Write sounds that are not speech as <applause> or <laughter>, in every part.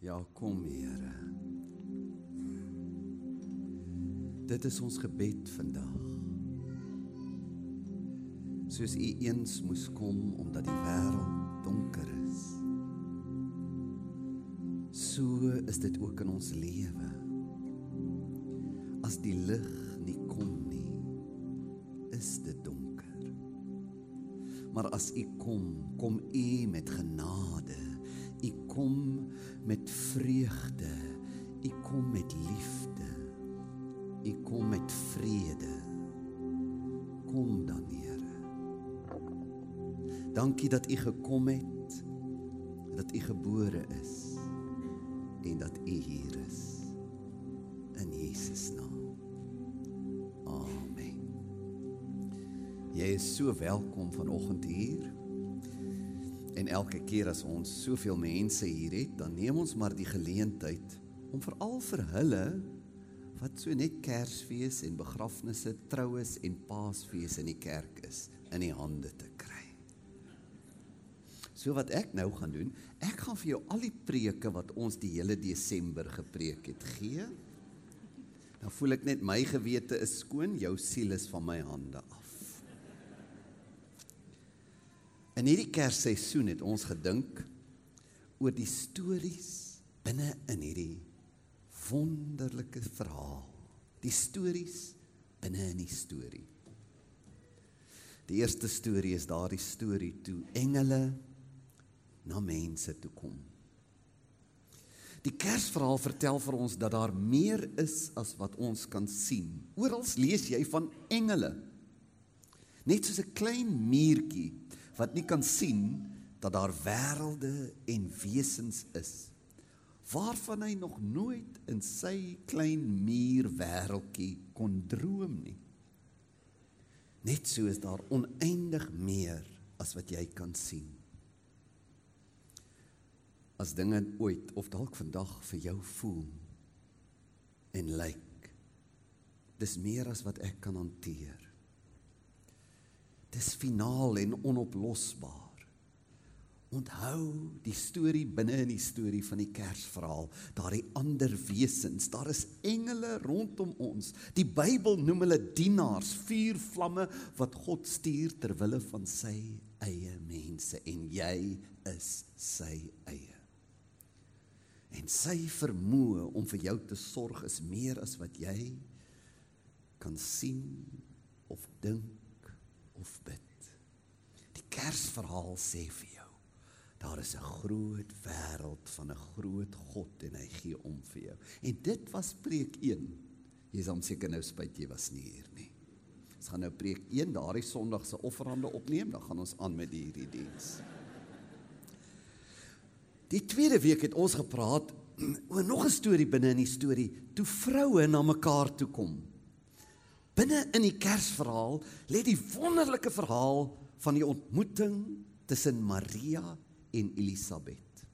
Ja, kom Here. Dit is ons gebed vandag. Soos U eens moes kom omdat die wêreld donker is. So is dit ook in ons lewe. As die lig nie kom nie, is dit donker. Maar as U kom, kom U met genade. Kom met vreugde. U kom met liefde. U kom met vrede. Kom dan, Here. Dankie dat U gekom het. Dat U gebore is en dat U hier is. In Jesus naam. Amen. Jy is so welkom vanoggend hier. En elke keer as ons soveel mense hier het, dan neem ons maar die geleentheid om veral vir hulle wat so net Kersfees en begrafnisse, troues en Paasfees in die kerk is, in die hande te kry. So wat ek nou gaan doen, ek gaan vir jou al die preke wat ons die hele Desember gepreek het gee. Dan voel ek net my gewete is skoon, jou siel is van my hande af. In hierdie Kersseisoen het ons gedink oor die stories binne in hierdie wonderlike verhaal. Die stories binne in die storie. Die eerste storie is daardie storie toe engele na mense toe kom. Die Kersverhaal vertel vir ons dat daar meer is as wat ons kan sien. Oral lees jy van engele. Net soos 'n klein muurtjie wat nie kan sien dat daar wêrelde en wesens is waarvan hy nog nooit in sy klein muur wêreltjie kon droom nie. Net so is daar oneindig meer as wat jy kan sien. As dinge ooit of dalk vandag vir jou voel en lyk dis meer as wat ek kan hanteer. Dis finaal en onoplosbaar. Onthou die storie binne in die storie van die Kersverhaal, daardie ander wesens, daar is engele rondom ons. Die Bybel noem hulle dienaars, vuur vlamme wat God stuur ter wille van sy eie mense en jy is sy eie. En sy vermoë om vir jou te sorg is meer as wat jy kan sien of dink of bid. Die Kersverhaal sê vir jou, daar is 'n groot wêreld van 'n groot God en hy gee om vir jou. En dit was preek 1. Jy sal seker nou spyt jy was nie hier nie. Ons gaan nou preek 1 daardie Sondag se offerande opneem, dan gaan ons aan met hierdie diens. Die tweede week het ons gepraat <clears throat> oor nog 'n storie binne in die storie, toe vroue na mekaar toe kom. Binne in die Kersverhaal lê die wonderlike verhaal van die ontmoeting tussen Maria en Elisabet.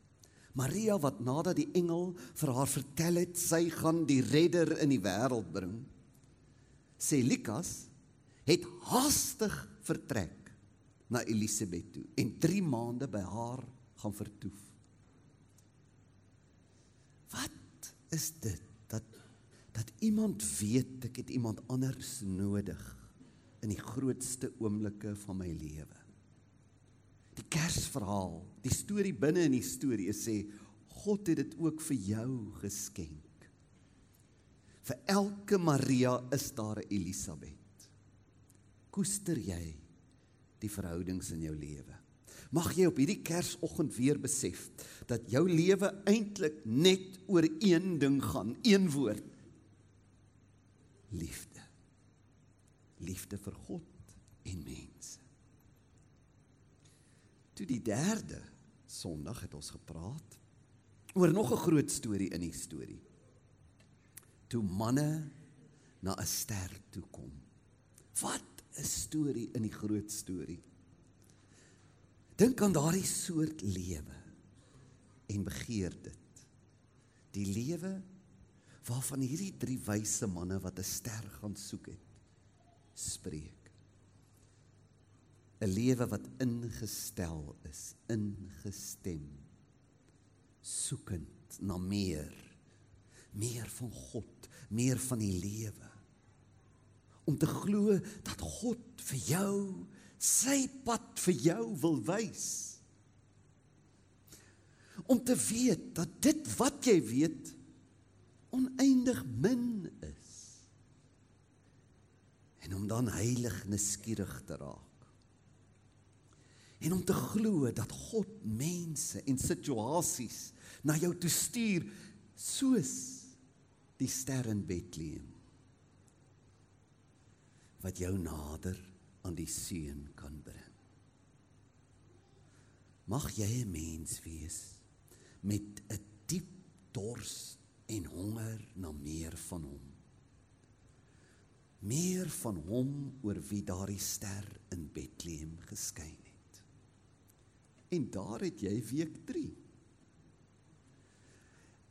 Maria wat nadat die engel vir haar vertel het sy gaan die redder in die wêreld bring, sê Lukas het haastig vertrek na Elisabet toe en 3 maande by haar gaan vertoef. Wat is dit dat iemand weet ek het iemand anders nodig in die grootste oomblikke van my lewe. Die Kersverhaal, die storie binne in die storie sê God het dit ook vir jou geskenk. Vir elke Maria is daar 'n Elisabet. Koester jy die verhoudings in jou lewe? Mag jy op hierdie Kersoggend weer besef dat jou lewe eintlik net oor een ding gaan, een woord liefde. Liefde vir God en mense. Toe die derde Sondag het ons gepraat oor nog 'n groot storie in die storie. Toe manne na 'n ster toe kom. Wat 'n storie in die groot storie. Dink aan daardie soort lewe en begeer dit. Die lewe waarvan hierdie drie wyse manne wat 'n ster gaan soek het spreek 'n lewe wat ingestel is ingestem soekend na meer. Meer van God, meer van die lewe. Om te glo dat God vir jou sy pad vir jou wil wys. Om te weet dat dit wat jy weet oneindig min is. En om dan heilig nuuskierig te raak en om te glo dat God mense en situasies na jou toe stuur soos die ster in Bethlehem wat jou nader aan die seun kan bring. Mag jy 'n mens wees met 'n diep dors en honger na meer van hom. Meer van hom oor wie daardie ster in Bethlehem geskyn En daar het jy week 3.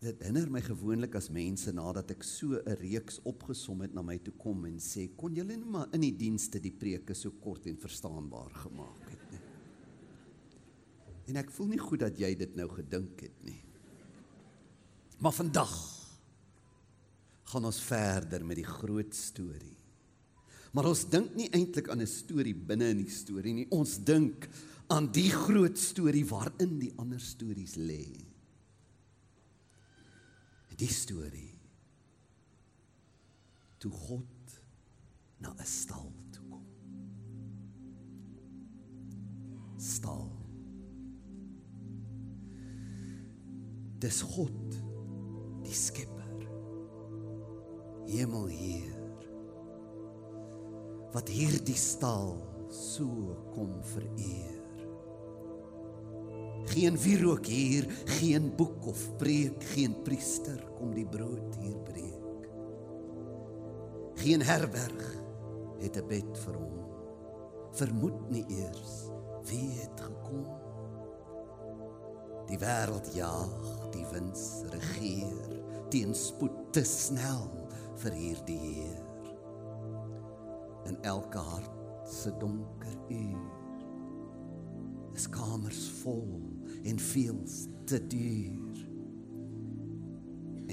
Dit herinner my gewoonlik as mense nadat ek so 'n reeks opgesom het na my toe kom en sê kon julle net maar in die dienste die preke so kort en verstaanbaar gemaak het nie. En ek voel nie goed dat jy dit nou gedink het nie. Maar vandag gaan ons verder met die groot storie. Maar ons dink nie eintlik aan 'n storie binne in die storie nie. Ons dink aan die groot storie waarin die ander stories lê. Die storie toe God na 'n stal toe kom. Stal. Dis God, die Skepper. Hemel hier. Wat hierdie stal so kom vereer. Geen wierook hier, geen boek of preek, geen priester kom die brood hier breek. Geen herberg het 'n bed vir hom. Vermoed nie eers wie het gekom. Die wêreld jaag, die wins regeer, teenspoed te snel vir hierdie Heer. In elke hart se donker uur is kamers vol en veel te duur.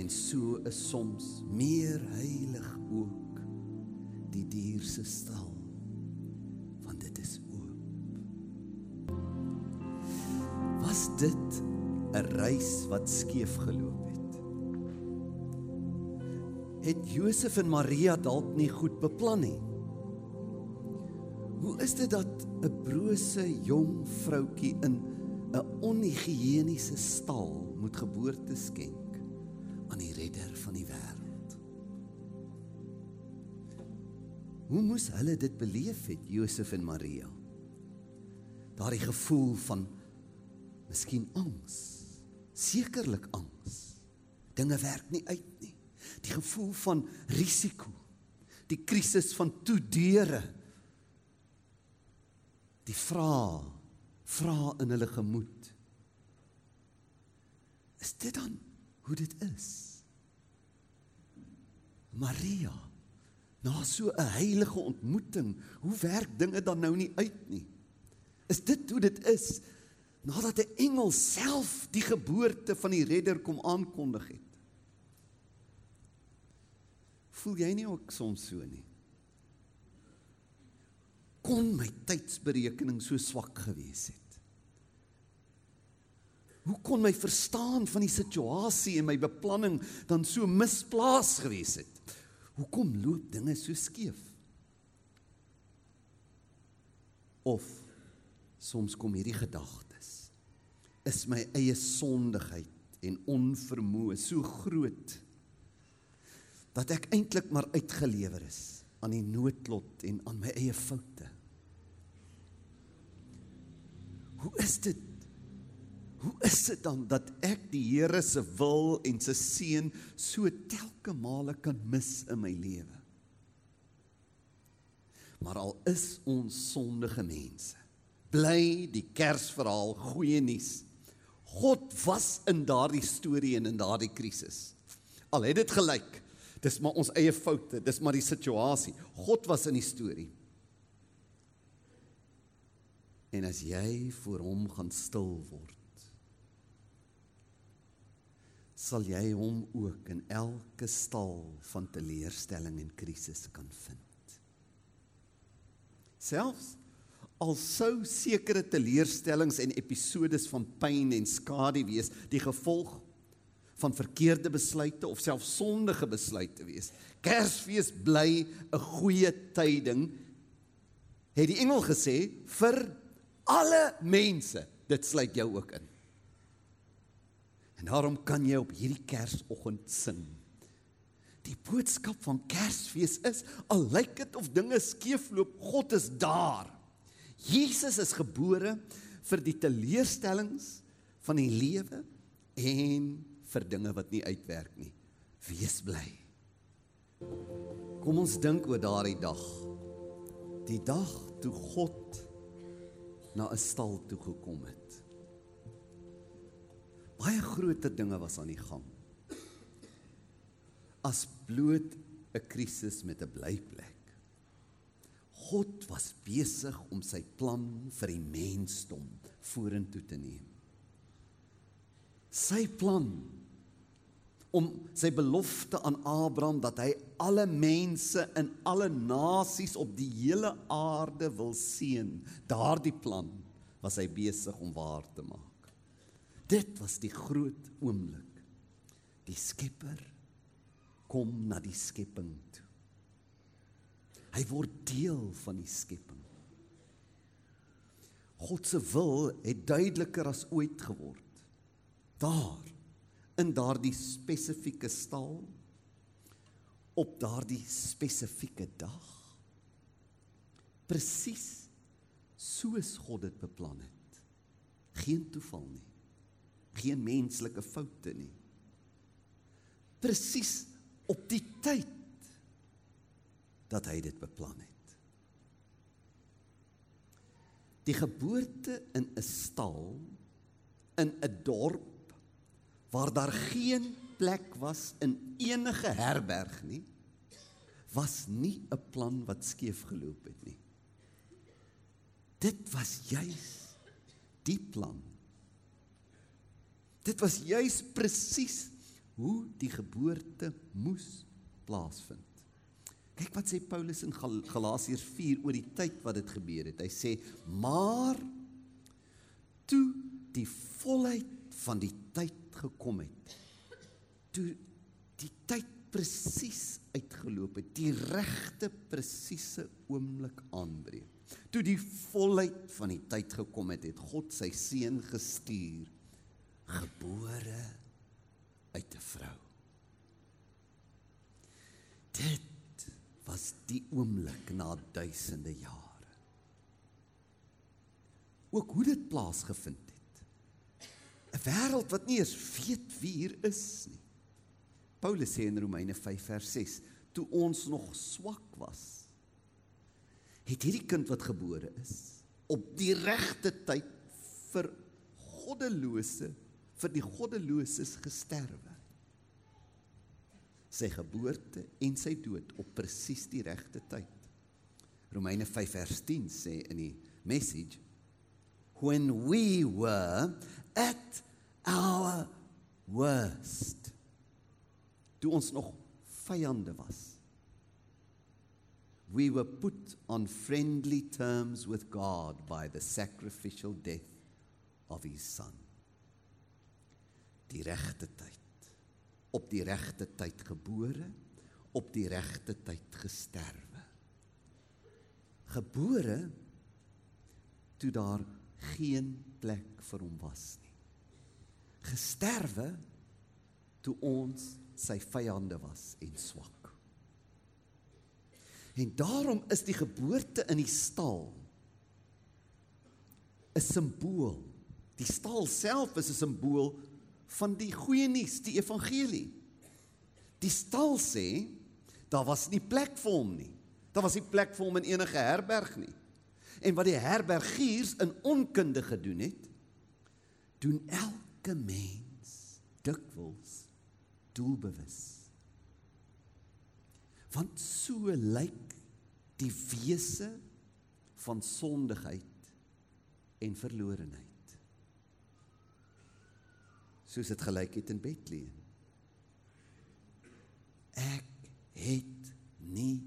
En so is soms meer heilig ook die dier se stal want dit is oop. Was dit 'n reis wat skeef geloop het? Het Josef en Maria dalk nie goed beplan nie? Hoe is dit dat 'n brose jong vroutkie in 'n onhigiëniese stal moet geboorte skenk aan die redder van die wêreld? Hoe moes hulle dit beleef het, Josef en Maria? Daardie gevoel van miskien angs, sekerlik angs. Dinge werk nie uit nie. Die gevoel van risiko, die krisis van toedeure die vrae vra in hulle gemoed. Is dit dan hoe dit is? Maria na so 'n heilige ontmoeting hoe werk dinge dan nou nie uit nie? Is dit hoe dit is nadat 'n engel self die geboorte van die redder kom aankondig het voel jy nie ook soms so nie kon my tydsberekening so swak gewees het? Hoe kon my verstaan van die situasie en my beplanning dan so misplaas gewees het? Hoekom loop dinge so skeef? Of soms kom hierdie gedagtes is my eie sondigheid en onvermoë so groot dat ek eintlik maar uitgelewer is aan die noodlot en aan my eie foute. Hoe is dit? Hoe is dit dan dat ek die Here se wil en se seën so telke male kan mis in my lewe? Maar al is ons sondige mense, bly die Kersverhaal goeie nuus. God was in daardie storie en in daardie krisis. Al het dit gelyk Dis maar ons eie foute, dis maar die situasie. God was in die storie. En as jy voor hom gaan stil word, sal jy hom ook in elke stal van teleurstelling en krisis kan vind. Selfs al sou sekere teleurstellings en episodes van pyn en skade wees die gevolg van verkeerde besluite of selfs sondige besluite wees. Kersfees bly 'n goeie tyding het die engel gesê vir alle mense. Dit sluit jou ook in. En daarom kan jy op hierdie Kersoggend sing. Die boodskap van Kersfees is al lyk dit of dinge skeefloop, God is daar. Jesus is gebore vir die teleurstellings van die lewe en vir dinge wat nie uitwerk nie. Wees bly. Kom ons dink oor daardie dag. Die dag toe God na 'n stal toe gekom het. Baie groter dinge was aan die gang. As bloot 'n krisis met 'n blyplek. God was besig om sy plan vir die mensdom vorentoe te neem. Sy plan om sy belofte aan Abraham dat hy alle mense in alle nasies op die hele aarde wil seën, daardie plan was hy besig om waar te maak. Dit was die groot oomblik. Die Skepper kom na die skepping toe. Hy word deel van die skepping. God se wil het duideliker as ooit geword. Daar in daardie spesifieke stal op daardie spesifieke dag presies soos God dit beplan het. Geen toeval nie. Geen menslike foute nie. Presies op die tyd dat hy dit beplan het. Die geboorte in 'n stal in 'n dorp waar daar geen plek was in enige herberg nie, was nie 'n plan wat skeef geloop het nie. Dit was juis die plan. Dit was juis presies hoe die geboorte moes plaasvind. Kyk wat sê Paulus in Gal Galasiërs 4 oor die tyd wat dit gebeur het. Hy sê: "Maar toe die volheid van die tyd gekom het, toe die tyd presies uitgeloop het, die regte presiese oomblik aanbreek. Toe die volheid van die tyd gekom het, het God sy seun gestuur, gebore uit 'n vrou. Dit was die oomblik na duisende jare. Ook hoe dit plaasgevind. 'n Wêreld wat nie eens weet wie hier is nie. Paulus sê in Romeine 5 vers 6, toe ons nog swak was, het hierdie kind wat gebore is op die regte tyd vir goddelose vir die goddeloses gesterwe sy geboorte en sy dood op presies die regte tyd. Romeine 5 vers 10 sê in die message when we were at our worst. Toe ons nog vyande was. We were put on friendly terms with God by the sacrificial death of his son. Die regte tyd. Op die regte tyd gebore, op die regte tyd gesterwe. Gebore toe daar geen plek vir hom was nie. Gesterwe toe ons sy vyande was en swak. En daarom is die geboorte in die stal 'n simbool. Die stal self is 'n simbool van die goeie nuus, die evangelie. Die stal sê daar was nie plek vir hom nie. Daar was nie plek vir hom in enige herberg nie. En wat die herbergiers in onkunde gedoen het, doen elke mens dikwels doelbewus. Want so lyk die wese van sondigheid en verlorenheid soos dit gelyk het in Bethlehem. ek het nie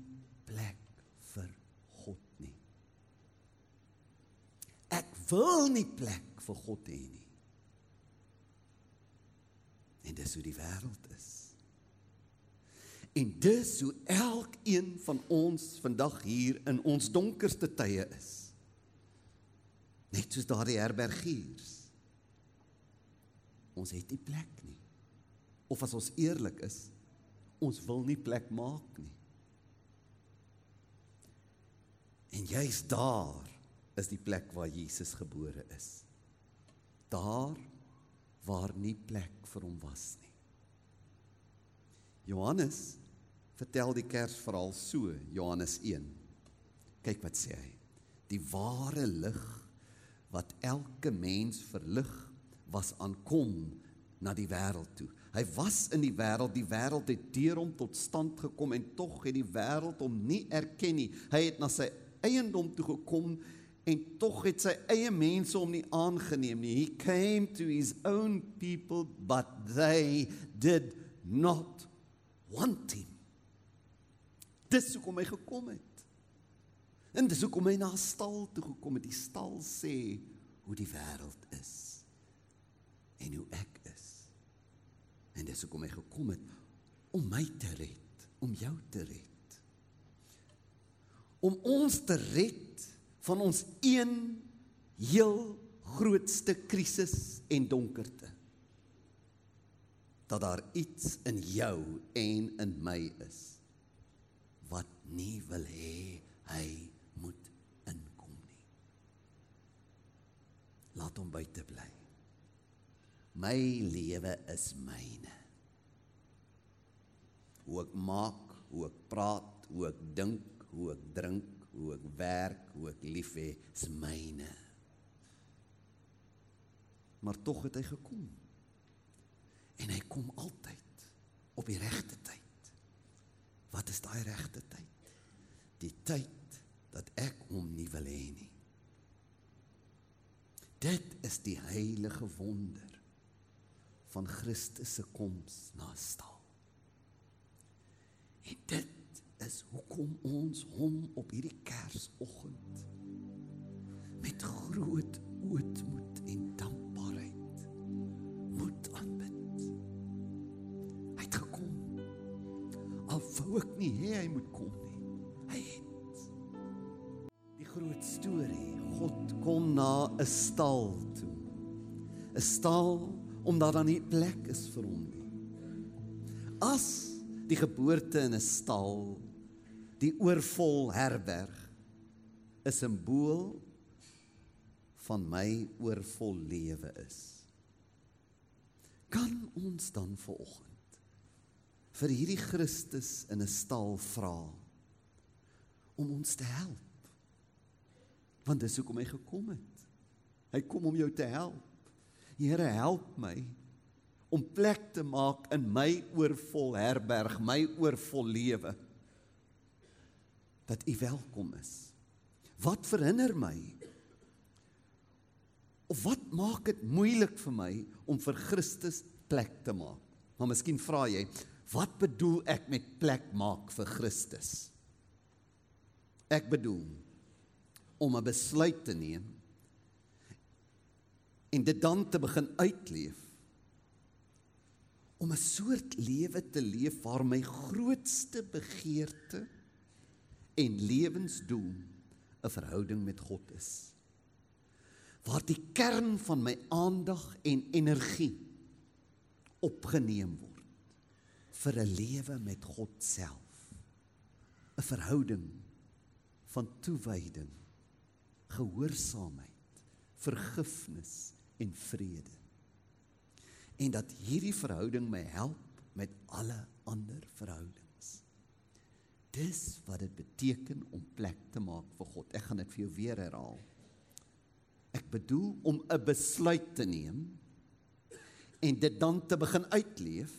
plek vir God nie. Ek wil nie plek vir God hê nie. En dis hoe die wêreld is. En dis hoe elkeen van ons vandag hier in ons donkerste tye is. Net soos daardie herbergiers. Ons het nie plek nie. Of as ons eerlik is, ons wil nie plek maak nie. En juist daar is die plek waar Jesus gebore is. Daar waar nie plek vir hom was nie. Johannes vertel die Kersverhaal so, Johannes 1. Kyk wat sê hy. Die ware lig wat elke mens verlig was aankom na die wêreld toe. Hy was in die wêreld, die wêreld het deur hom tot stand gekom en tog het die wêreld hom nie erken nie. Hy het na sy eiendom toe gekom en tog het sy eie mense hom nie aangeneem nie. He came to his own people but they did not want him. Dis hoekom hy gekom het. En dis hoekom hy na 'n stal toe gekom het. Die stal sê hoe die wêreld is en hoe ek is. En dis hoekom hy gekom het om my te red, om jou te red. Om ons te red van ons een heel grootste krisis en donkerte. Dat daar iets in jou en in my is wat nie wil hê hy moet inkom nie. Laat hom buite bly. My lewe is myne. Hoe ek maak, hoe ek praat, hoe ek dink, hoe ek drink, hoe ek werk, hoe ek lief hê, is myne. Maar tog het hy gekom. En hy kom altyd op die regte tyd. Wat is daai regte tyd? Die tyd dat ek hom nie wil hê nie. Dit is die heilige wonder van Christus se koms na stal. En dit is hoekom ons hom op hierdie Kersoggend met groot ootmoed en dankbaarheid moet aanbid. Hy het gekom. Al wou ek nie hê hy moet kom nie. Hy het. Die groot storie, God kom na 'n stal toe. 'n Stal omdat daar nie plek is vir hom nie. As die geboorte in 'n stal, die oorvol herberg, 'n simbool van my oorvol lewe is. Kan ons dan vanoggend vir hierdie Christus in 'n stal vra om ons te help? Want dis hoekom hy gekom het. Hy kom om jou te help. Here help my om plek te maak in my oorvol herberg, my oorvol lewe. Dat U welkom is. Wat verhinder my? Of wat maak dit moeilik vir my om vir Christus plek te maak? Maar miskien vra jy, wat bedoel ek met plek maak vir Christus? Ek bedoel om 'n besluit te neem en dit dan te begin uitleef om 'n soort lewe te leef waar my grootste begeerte en lewensdoel 'n verhouding met God is. Waar die kern van my aandag en energie opgeneem word vir 'n lewe met God self. 'n Verhouding van toewyding, gehoorsaamheid, vergifnis en vrede en dat hierdie verhouding my help met alle ander verhoudings. Dis wat dit beteken om plek te maak vir God. Ek gaan dit vir jou weer herhaal. Ek bedoel om 'n besluit te neem en dit dan te begin uitleef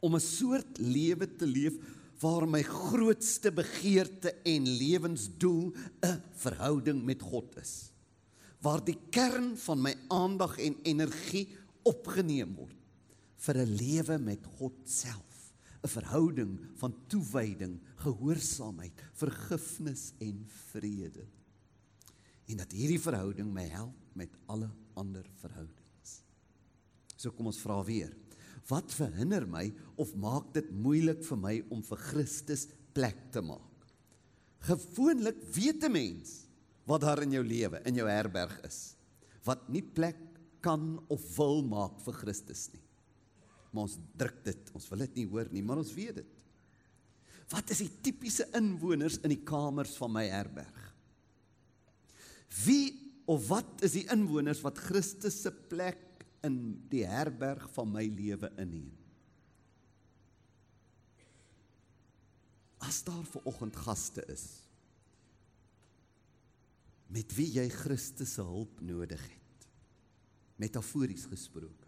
om 'n soort lewe te leef waar my grootste begeerte en lewensdoel 'n verhouding met God is. Waar die kern van my aandag en energie opgeneem word vir 'n lewe met God self, 'n verhouding van toewyding, gehoorsaamheid, vergifnis en vrede. En dat hierdie verhouding my help met alle ander verhoudings. So kom ons vra weer. Wat verhinder my of maak dit moeilik vir my om vir Christus plek te maak? Gewoonlik weet 'n mens wat daar in jou lewe, in jou herberg is, wat nie plek kan of wil maak vir Christus nie. Maar ons druk dit, ons wil dit nie hoor nie, maar ons weet dit. Wat is die tipiese inwoners in die kamers van my herberg? Wie of wat is die inwoners wat Christus se plek in die herberg van my lewe inneem? As daar ver oggend gaste is met wie jy Christus se hulp nodig het. Metafories gesproke.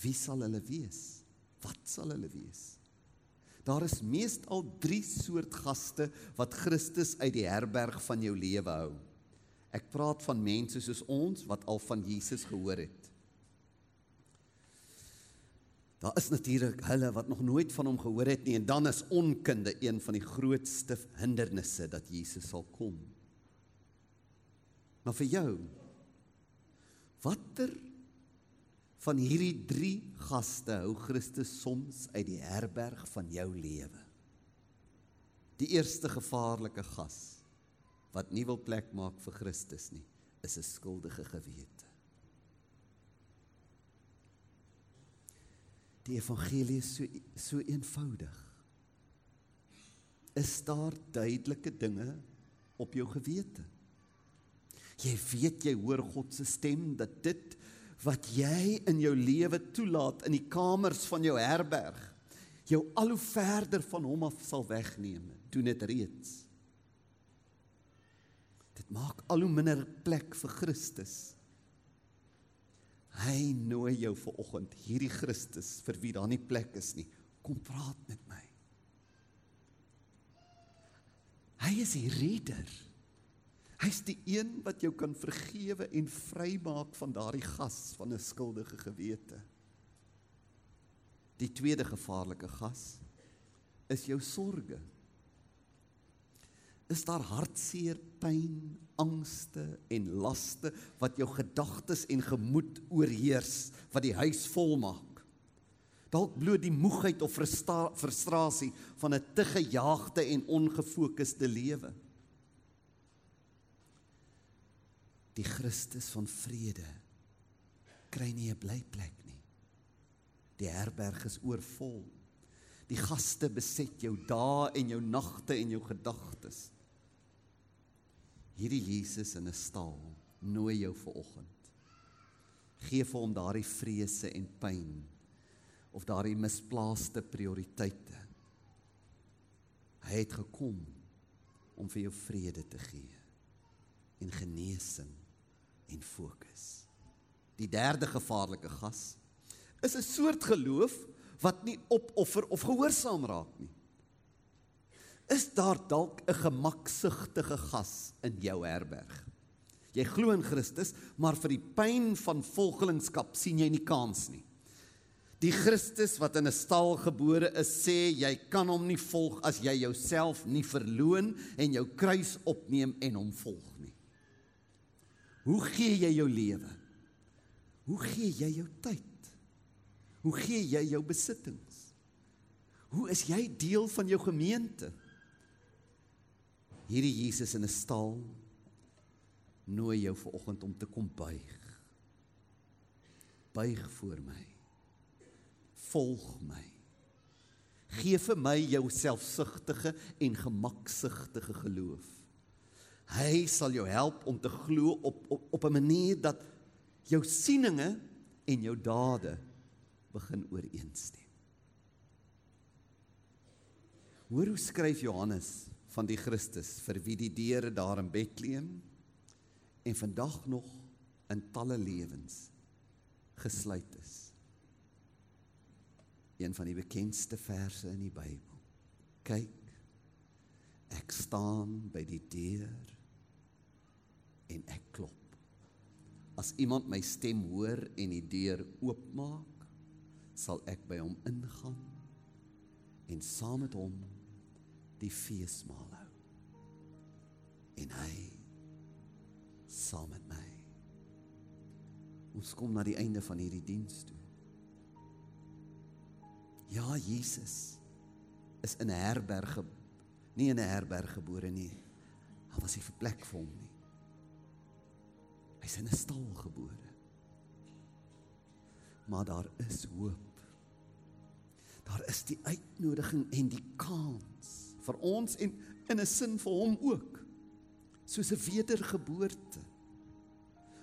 Wie sal hulle wees? Wat sal hulle wees? Daar is meestal 3 soort gaste wat Christus uit die herberg van jou lewe hou. Ek praat van mense soos ons wat al van Jesus gehoor het. Daar is natuurlik hulle wat nog nooit van hom gehoor het nie en dan is onkunde een van die grootste hindernisse dat Jesus sal kom. Maar vir jou watter van hierdie 3 gaste hou Christus soms uit die herberg van jou lewe? Die eerste gevaarlike gas wat nie wil plek maak vir Christus nie, is 'n skuldige gewete. Die evangelie is so so eenvoudig. Is daar duidelike dinge op jou gewete? Jy weet jy hoor God se stem dat dit wat jy in jou lewe toelaat in die kamers van jou herberg jou al hoe verder van hom af sal wegneem. Doen dit reeds. Dit maak al hoe minder plek vir Christus. Hy nooi jou ver oggend, hierdie Christus vir wie daar nie plek is nie, kom praat met my. Hy is die redder. Hy's die een wat jou kan vergewe en vrymaak van daardie gas van 'n skuldige gewete. Die tweede gevaarlike gas is jou sorges. Is daar hartseer, pyn, angste en laste wat jou gedagtes en gemoed oorheers wat die huis vol maak? Dalk bloot die moegheid of frustrasie van 'n te gejaagde en ongefokusde lewe. Die Christus van vrede kry nie 'n blyplek nie. Die herberg is oorvol. Die gaste beset jou dae en jou nagte en jou gedagtes. Hierdie Jesus in 'n stal nooi jou vir oggend. Geef vir hom daardie vrese en pyn of daardie misplaaste prioriteite. Hy het gekom om vir jou vrede te gee en genesing en fokus. Die derde gevaarlike gas is 'n soort geloof wat nie opoffer of gehoorsaam raak nie. Is daar dalk 'n gemaksugtige gas in jou herberg? Jy glo in Christus, maar vir die pyn van volgelingskap sien jy nie kans nie. Die Christus wat in 'n stal gebore is, sê jy kan hom nie volg as jy jouself nie verloon en jou kruis opneem en hom volg nie. Hoe gee jy jou lewe? Hoe gee jy jou tyd? Hoe gee jy jou besittings? Hoe is jy deel van jou gemeente? Hierdie Jesus in 'n stal nooi jou vanoggend om te kom buig. Buig voor my. Volg my. Geef vir my jou selfsugtige en gemaksugtige geloof. Hy sal jou help om te glo op op op 'n manier dat jou sieninge en jou dade begin ooreenstem. Hoor hoe skryf Johannes van die Christus vir wie die deure daar in Bethlehem en vandag nog in talle lewens gesluit is. Een van die bekendste verse in die Bybel. Kyk, ek staan by die deur en ek klop. As iemand my stem hoor en die deur oopmaak, sal ek by hom ingaan en saam met hom die feesmaal hou. En hy saam met my. Ons kom na die einde van hierdie diens toe. Ja, Jesus is in 'n herberg nie in 'n herberg gebore nie. Daar was nie 'n plek vir hom nie. Hy's in 'n stal gebore. Maar daar is hoop. Daar is die uitnodiging en die kans vir ons en in 'n sin vir hom ook. Soos 'n wedergeboorte.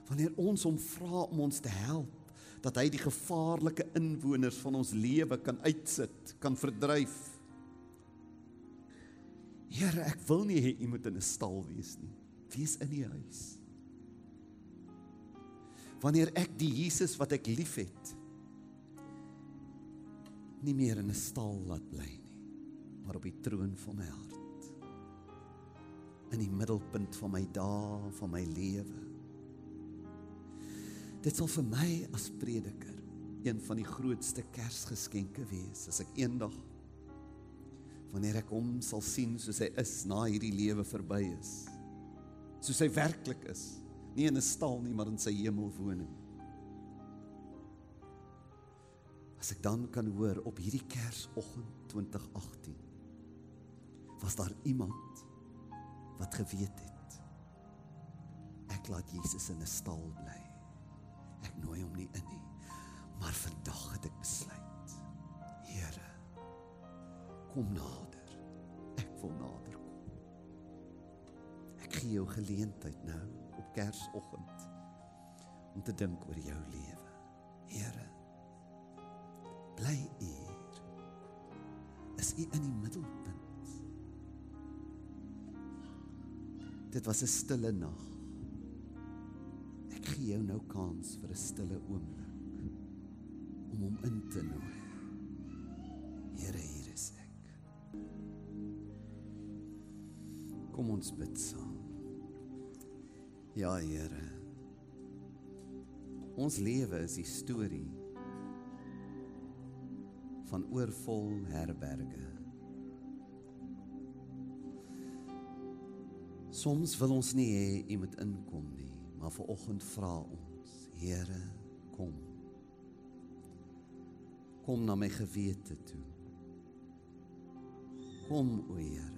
Wanneer ons hom vra om ons te help dat hy die gevaarlike inwoners van ons lewe kan uitsit, kan verdryf. Here, ek wil nie hê u moet in 'n stal wees nie. Wees in die huis. Wanneer ek die Jesus wat ek liefhet nie meer in 'n stal laat bly nie, maar op die troon van my hart. In die middelpunt van my dae, van my lewe. Dit sal vir my as prediker een van die grootste Kersgeskenke wees as ek eendag wanneer ek hom sal sien soos hy is na hierdie lewe verby is. Soos hy werklik is, nie in 'n stal nie, maar in sy hemelwoning. As ek dan kan hoor op hierdie Kersoggend 2018 was daar iemand wat geweet het ek laat Jesus in 'n stal bly. Ek nooi hom nie in nie. Maar vandag het ek besluit. Here, kom nader. Ek wil nader kom. Ek gee jou geleentheid nou Kersoggend om te dink oor jou lewe. Here, bly hier. Is u in die middelpunt? Dit was 'n stille nag. Ek gee jou nou kans vir 'n stille oomblik om hom in te nooi. Here, hier is ek. Kom ons bid saam. Ja, Here. Ons lewe is die storie van oorvol herberge. Soms wil ons nie hê jy moet inkom nie, maar ver oggend vra ons, Here, kom. Kom na my gewete toe. Kom, o Here.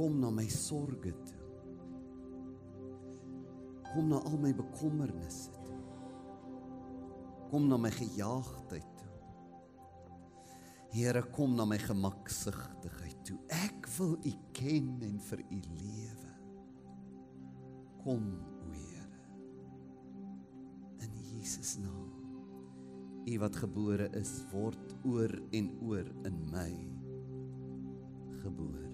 Kom na my sorges toe. Kom na al my bekommernisse toe. Kom na my gejaagdheid toe. Here, kom na my gemaksigtigheid toe. Ek wil U ken en vir U lewe. Kom, o Here. In Jesus naam. U wat gebore is, word oor en oor in my gebore.